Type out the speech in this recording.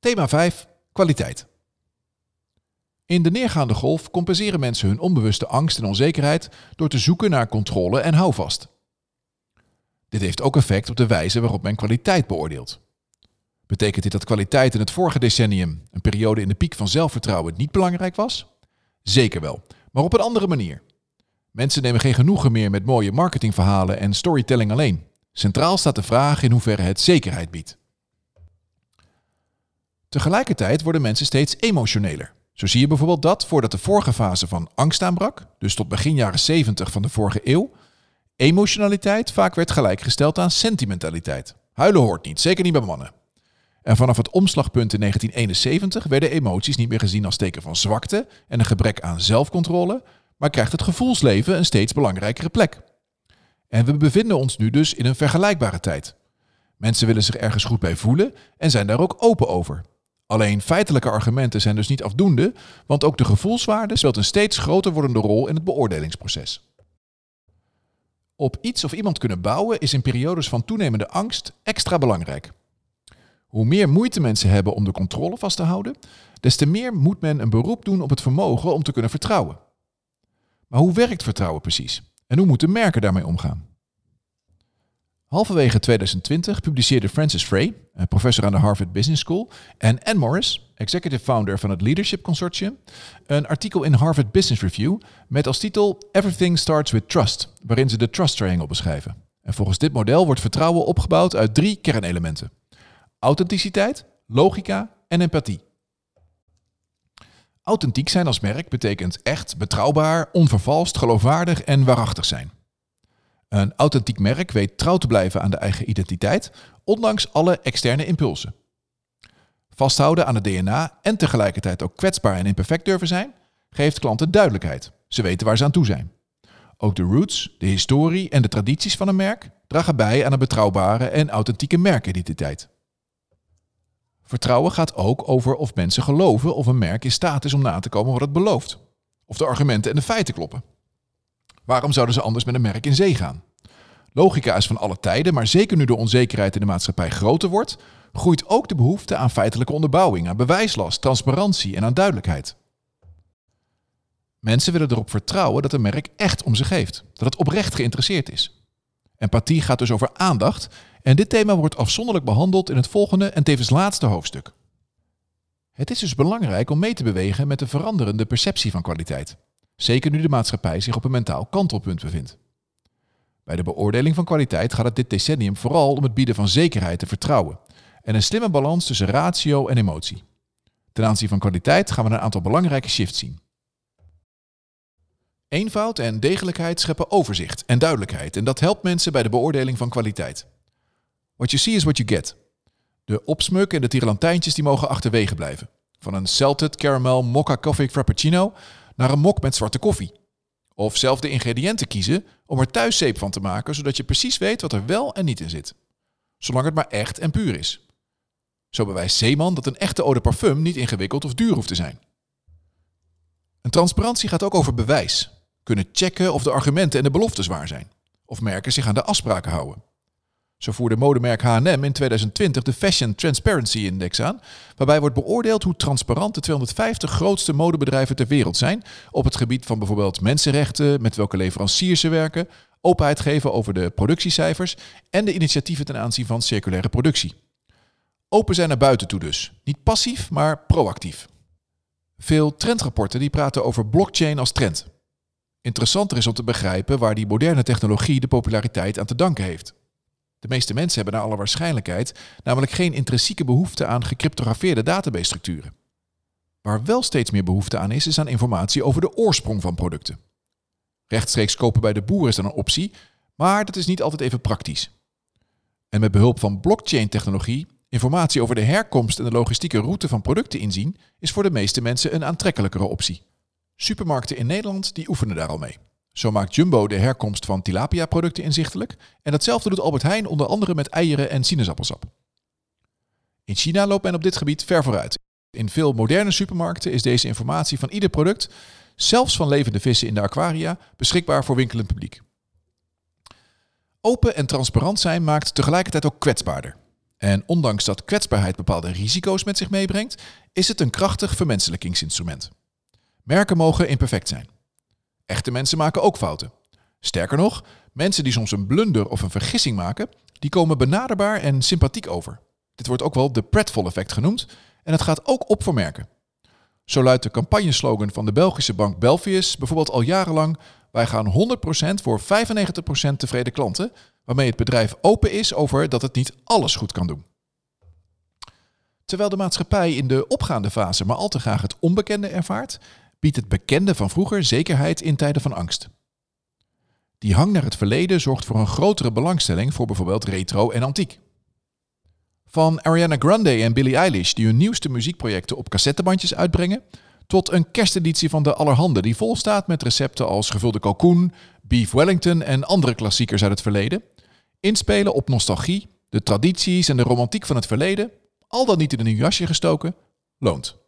Thema 5. Kwaliteit. In de neergaande golf compenseren mensen hun onbewuste angst en onzekerheid door te zoeken naar controle en houvast. Dit heeft ook effect op de wijze waarop men kwaliteit beoordeelt. Betekent dit dat kwaliteit in het vorige decennium, een periode in de piek van zelfvertrouwen, niet belangrijk was? Zeker wel, maar op een andere manier. Mensen nemen geen genoegen meer met mooie marketingverhalen en storytelling alleen. Centraal staat de vraag in hoeverre het zekerheid biedt. Tegelijkertijd worden mensen steeds emotioneler. Zo zie je bijvoorbeeld dat voordat de vorige fase van angst aanbrak, dus tot begin jaren 70 van de vorige eeuw, emotionaliteit vaak werd gelijkgesteld aan sentimentaliteit. Huilen hoort niet, zeker niet bij mannen. En vanaf het omslagpunt in 1971 werden emoties niet meer gezien als teken van zwakte en een gebrek aan zelfcontrole, maar krijgt het gevoelsleven een steeds belangrijkere plek. En we bevinden ons nu dus in een vergelijkbare tijd. Mensen willen zich ergens goed bij voelen en zijn daar ook open over. Alleen feitelijke argumenten zijn dus niet afdoende, want ook de gevoelswaarde speelt een steeds groter wordende rol in het beoordelingsproces. Op iets of iemand kunnen bouwen is in periodes van toenemende angst extra belangrijk. Hoe meer moeite mensen hebben om de controle vast te houden, des te meer moet men een beroep doen op het vermogen om te kunnen vertrouwen. Maar hoe werkt vertrouwen precies? En hoe moeten merken daarmee omgaan? Halverwege 2020 publiceerde Francis Frey, professor aan de Harvard Business School, en Ann Morris, executive founder van het Leadership Consortium, een artikel in Harvard Business Review met als titel Everything Starts with Trust, waarin ze de Trust Triangle beschrijven. En volgens dit model wordt vertrouwen opgebouwd uit drie kernelementen: authenticiteit, logica en empathie. Authentiek zijn als merk betekent echt, betrouwbaar, onvervalst, geloofwaardig en waarachtig zijn. Een authentiek merk weet trouw te blijven aan de eigen identiteit, ondanks alle externe impulsen. Vasthouden aan het DNA en tegelijkertijd ook kwetsbaar en imperfect durven zijn, geeft klanten duidelijkheid. Ze weten waar ze aan toe zijn. Ook de roots, de historie en de tradities van een merk dragen bij aan een betrouwbare en authentieke merkidentiteit. Vertrouwen gaat ook over of mensen geloven of een merk in staat is om na te komen wat het belooft. Of de argumenten en de feiten kloppen. Waarom zouden ze anders met een merk in zee gaan? Logica is van alle tijden, maar zeker nu de onzekerheid in de maatschappij groter wordt, groeit ook de behoefte aan feitelijke onderbouwing, aan bewijslast, transparantie en aan duidelijkheid. Mensen willen erop vertrouwen dat een merk echt om zich heeft, dat het oprecht geïnteresseerd is. Empathie gaat dus over aandacht en dit thema wordt afzonderlijk behandeld in het volgende en tevens laatste hoofdstuk. Het is dus belangrijk om mee te bewegen met de veranderende perceptie van kwaliteit. Zeker nu de maatschappij zich op een mentaal kantelpunt bevindt. Bij de beoordeling van kwaliteit gaat het dit decennium vooral om het bieden van zekerheid en vertrouwen en een slimme balans tussen ratio en emotie. Ten aanzien van kwaliteit gaan we een aantal belangrijke shifts zien. Eenvoud en degelijkheid scheppen overzicht en duidelijkheid en dat helpt mensen bij de beoordeling van kwaliteit. What you see is what you get. De opsmuk en de tierlantijntjes die mogen achterwege blijven. Van een salted caramel mocha coffee frappuccino naar een mok met zwarte koffie. Of zelf de ingrediënten kiezen om er thuis zeep van te maken, zodat je precies weet wat er wel en niet in zit. Zolang het maar echt en puur is. Zo bewijst Zeeman dat een echte eau de parfum niet ingewikkeld of duur hoeft te zijn. Een transparantie gaat ook over bewijs. Kunnen checken of de argumenten en de beloftes waar zijn. Of merken zich aan de afspraken houden. Zo voerde modemerk H&M in 2020 de Fashion Transparency Index aan, waarbij wordt beoordeeld hoe transparant de 250 grootste modebedrijven ter wereld zijn op het gebied van bijvoorbeeld mensenrechten, met welke leveranciers ze werken, openheid geven over de productiecijfers en de initiatieven ten aanzien van circulaire productie. Open zijn naar buiten toe dus. Niet passief, maar proactief. Veel trendrapporten die praten over blockchain als trend. Interessanter is om te begrijpen waar die moderne technologie de populariteit aan te danken heeft. De meeste mensen hebben naar alle waarschijnlijkheid namelijk geen intrinsieke behoefte aan gecryptografeerde databasestructuren. Waar wel steeds meer behoefte aan is, is aan informatie over de oorsprong van producten. Rechtstreeks kopen bij de boer is dan een optie, maar dat is niet altijd even praktisch. En met behulp van blockchain-technologie informatie over de herkomst en de logistieke route van producten inzien, is voor de meeste mensen een aantrekkelijkere optie. Supermarkten in Nederland die oefenen daar al mee. Zo maakt Jumbo de herkomst van tilapia-producten inzichtelijk en datzelfde doet Albert Heijn onder andere met eieren en sinaasappelsap. In China loopt men op dit gebied ver vooruit. In veel moderne supermarkten is deze informatie van ieder product, zelfs van levende vissen in de aquaria, beschikbaar voor winkelend publiek. Open en transparant zijn maakt tegelijkertijd ook kwetsbaarder. En ondanks dat kwetsbaarheid bepaalde risico's met zich meebrengt, is het een krachtig vermenselijkingsinstrument. Merken mogen imperfect zijn. Echte mensen maken ook fouten. Sterker nog, mensen die soms een blunder of een vergissing maken, die komen benaderbaar en sympathiek over. Dit wordt ook wel de pratfall-effect genoemd en het gaat ook op voor merken. Zo luidt de campagneslogan van de Belgische bank Belfius bijvoorbeeld al jarenlang: Wij gaan 100% voor 95% tevreden klanten, waarmee het bedrijf open is over dat het niet alles goed kan doen. Terwijl de maatschappij in de opgaande fase maar al te graag het onbekende ervaart, biedt het bekende van vroeger zekerheid in tijden van angst. Die hang naar het verleden zorgt voor een grotere belangstelling voor bijvoorbeeld retro en antiek. Van Ariana Grande en Billie Eilish die hun nieuwste muziekprojecten op cassettebandjes uitbrengen, tot een kersteditie van de Allerhande die vol staat met recepten als gevulde kalkoen, beef Wellington en andere klassiekers uit het verleden. Inspelen op nostalgie, de tradities en de romantiek van het verleden, al dan niet in een nieuw jasje gestoken, loont.